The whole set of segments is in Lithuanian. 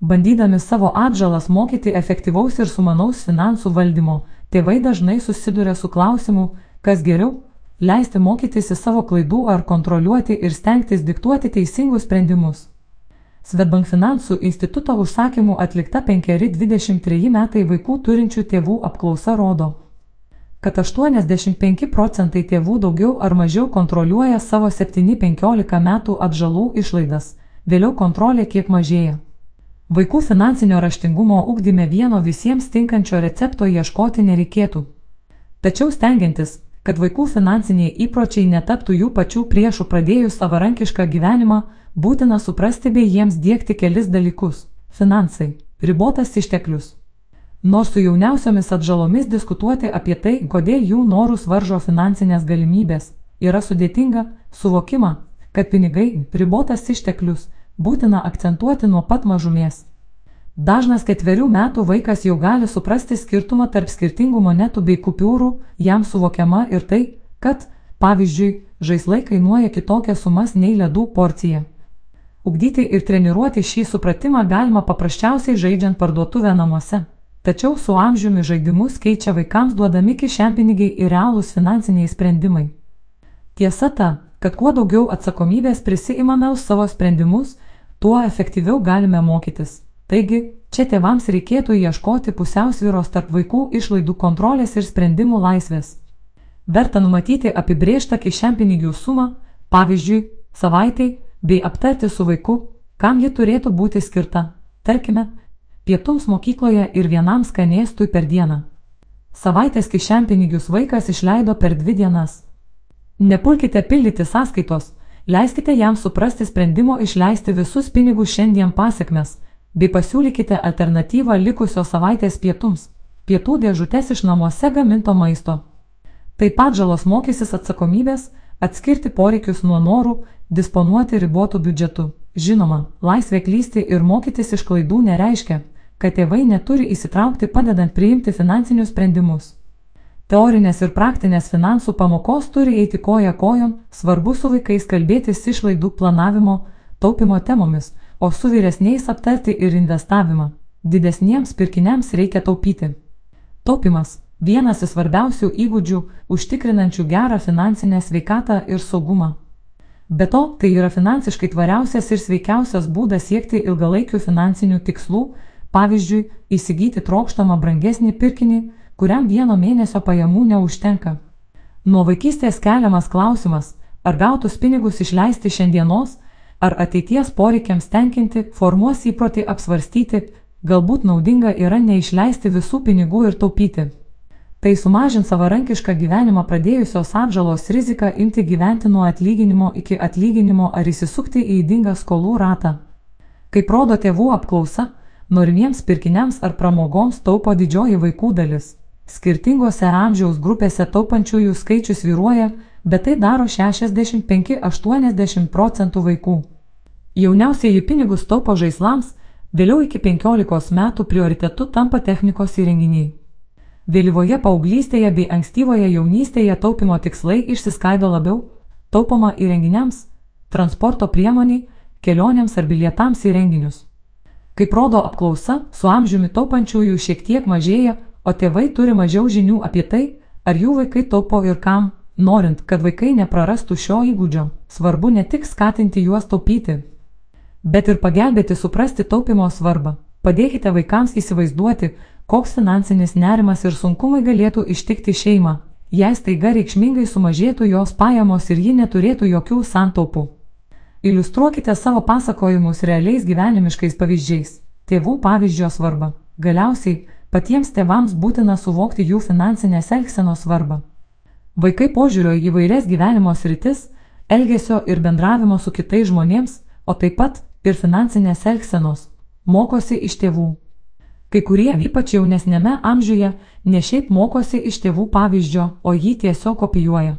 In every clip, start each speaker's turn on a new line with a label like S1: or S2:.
S1: Bandydami savo atžalas mokyti efektyvaus ir sumanaus finansų valdymo, tėvai dažnai susiduria su klausimu, kas geriau - leisti mokytis į savo klaidų ar kontroliuoti ir stengtis diktuoti teisingus sprendimus. Svetbank finansų instituto užsakymų atlikta 5-23 metai vaikų turinčių tėvų apklausa rodo, kad 85 procentai tėvų daugiau ar mažiau kontroliuoja savo 7-15 metų atžalų išlaidas, vėliau kontrolė kiek mažėja. Vaikų finansinio raštingumo ugdyme vieno visiems tinkančio recepto ieškoti nereikėtų. Tačiau stengiantis, kad vaikų finansiniai įpročiai netaptų jų pačių priešų pradėjus savarankišką gyvenimą, būtina suprasti bei jiems dėkti kelis dalykus - finansai, ribotas išteklius. Nors su jauniausiomis atžalomis diskutuoti apie tai, kodėl jų norus varžo finansinės galimybės, yra sudėtinga, suvokimą, kad pinigai - ribotas išteklius, būtina akcentuoti nuo pat mažumės. Dažnas ketverių metų vaikas jau gali suprasti skirtumą tarp skirtingų monetų bei kupiūrų, jam suvokiama ir tai, kad, pavyzdžiui, žaislai kainuoja kitokias sumas nei ledų porcija. Ugdyti ir treniruoti šį supratimą galima paprasčiausiai žaidžiant parduotuvę namuose. Tačiau su amžiumi žaidimus keičia vaikams duodami kišenpinigiai ir realūs finansiniai sprendimai. Tiesa ta, kad kuo daugiau atsakomybės prisiimame už savo sprendimus, tuo efektyviau galime mokytis. Taigi, čia tėvams reikėtų ieškoti pusiausvyros tarp vaikų išlaidų kontrolės ir sprendimų laisvės. Verta numatyti apibriežtą kišenpinigių sumą, pavyzdžiui, savaitai, bei aptarti su vaiku, kam ji turėtų būti skirta, tarkime, pietums mokykloje ir vienam skanėstui per dieną. Savaitės kišenpinigius vaikas išleido per dvi dienas. Nepulkite pildyti sąskaitos, leiskite jam suprasti sprendimo išleisti visus pinigus šiandien pasiekmes bei pasiūlykite alternatyvą likusios savaitės pietums - pietų dėžutės iš namuose gaminto maisto. Taip pat žalos mokysis atsakomybės, atskirti poreikius nuo norų, disponuoti ribotų biudžetų. Žinoma, laisvė klysti ir mokytis iš klaidų nereiškia, kad tėvai neturi įsitraukti padedant priimti finansinius sprendimus. Teorinės ir praktinės finansų pamokos turi eiti koja kojon, svarbu su vaikais kalbėtis išlaidų planavimo, taupimo temomis, o su vyresniais aptarti ir investavimą. Didesniems pirkiniams reikia taupyti. Taupimas - vienas iš svarbiausių įgūdžių užtikrinančių gerą finansinę sveikatą ir saugumą. Be to, tai yra finansiškai tvariausias ir sveikiausias būdas siekti ilgalaikių finansinių tikslų, pavyzdžiui, įsigyti trokštamą brangesnį pirkinį, kuriam vieno mėnesio pajamų neužtenka. Nuo vaikystės keliamas klausimas, ar gautus pinigus išleisti šiandienos, ar ateities poreikiams tenkinti, formuos įprotį apsvarstyti, galbūt naudinga yra neišleisti visų pinigų ir taupyti. Tai sumažins savarankišką gyvenimą pradėjusios atžalos riziką imti gyventi nuo atlyginimo iki atlyginimo ar įsisukti į įdingą skolų ratą. Kaip rodo tėvų apklausa, norimiems pirkiniams ar pramogoms taupo didžioji vaikų dalis. Skirtingose amžiaus grupėse taupančiųjų skaičius vyruoja bet tai daro 65-80 procentų vaikų. Jauniausieji pinigus taupo žaislams, vėliau iki 15 metų prioritetu tampa technikos įrenginiai. Vėlyvoje paauglystėje bei ankstyvoje jaunystėje taupimo tikslai išsiskaido labiau - taupoma įrenginiams, transporto priemoniai, kelionėms ar bilietams į renginius. Kaip rodo apklausa, su amžiumi taupančiųjų šiek tiek mažėja, o tėvai turi mažiau žinių apie tai, ar jų vaikai taupo ir kam, Norint, kad vaikai neprarastų šio įgūdžio, svarbu ne tik skatinti juos taupyti, bet ir pagelbėti suprasti taupimo svarbą. Padėkite vaikams įsivaizduoti, koks finansinis nerimas ir sunkumai galėtų ištikti šeimą, jei staiga reikšmingai sumažėtų jos pajamos ir ji neturėtų jokių santaupų. Iliustruokite savo pasakojimus realiais gyvenimiškais pavyzdžiais, tėvų pavyzdžio svarbą. Galiausiai, patiems tėvams būtina suvokti jų finansinės elgsenos svarbą. Vaikai požiūrio į įvairias gyvenimo sritis, elgesio ir bendravimo su kitais žmonėms, o taip pat ir finansinės elgsenos, mokosi iš tėvų. Kai kurie, ypač jaunesnėme amžiuje, ne šiaip mokosi iš tėvų pavyzdžio, o jį tiesiog kopijuoja.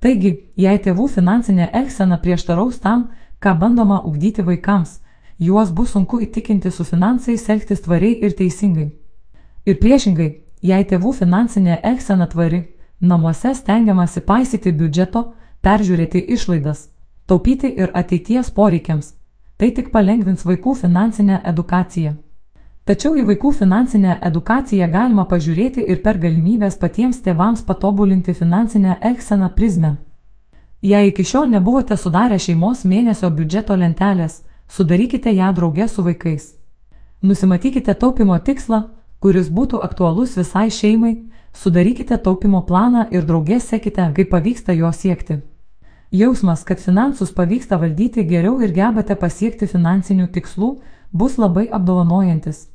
S1: Taigi, jei tėvų finansinė elgsena prieštaraus tam, ką bandoma ugdyti vaikams, juos bus sunku įtikinti su finansais elgtis tvariai ir teisingai. Ir priešingai, jei tėvų finansinė elgsena tvari, Namuose stengiamasi paisyti biudžeto, peržiūrėti išlaidas, taupyti ir ateities poreikiams. Tai tik palengvins vaikų finansinę edukaciją. Tačiau į vaikų finansinę edukaciją galima pažiūrėti ir per galimybės patiems tėvams patobulinti finansinę elgseną prizmę. Jei iki šiol nebuvote sudarę šeimos mėnesio biudžeto lentelės, sudarykite ją draugė su vaikais. Nusimatykite taupimo tikslą, kuris būtų aktualus visai šeimai, sudarykite taupimo planą ir draugė sekite, kaip pavyksta jo siekti. Jausmas, kad finansus pavyksta valdyti geriau ir gebate pasiekti finansinių tikslų, bus labai apdovanojantis.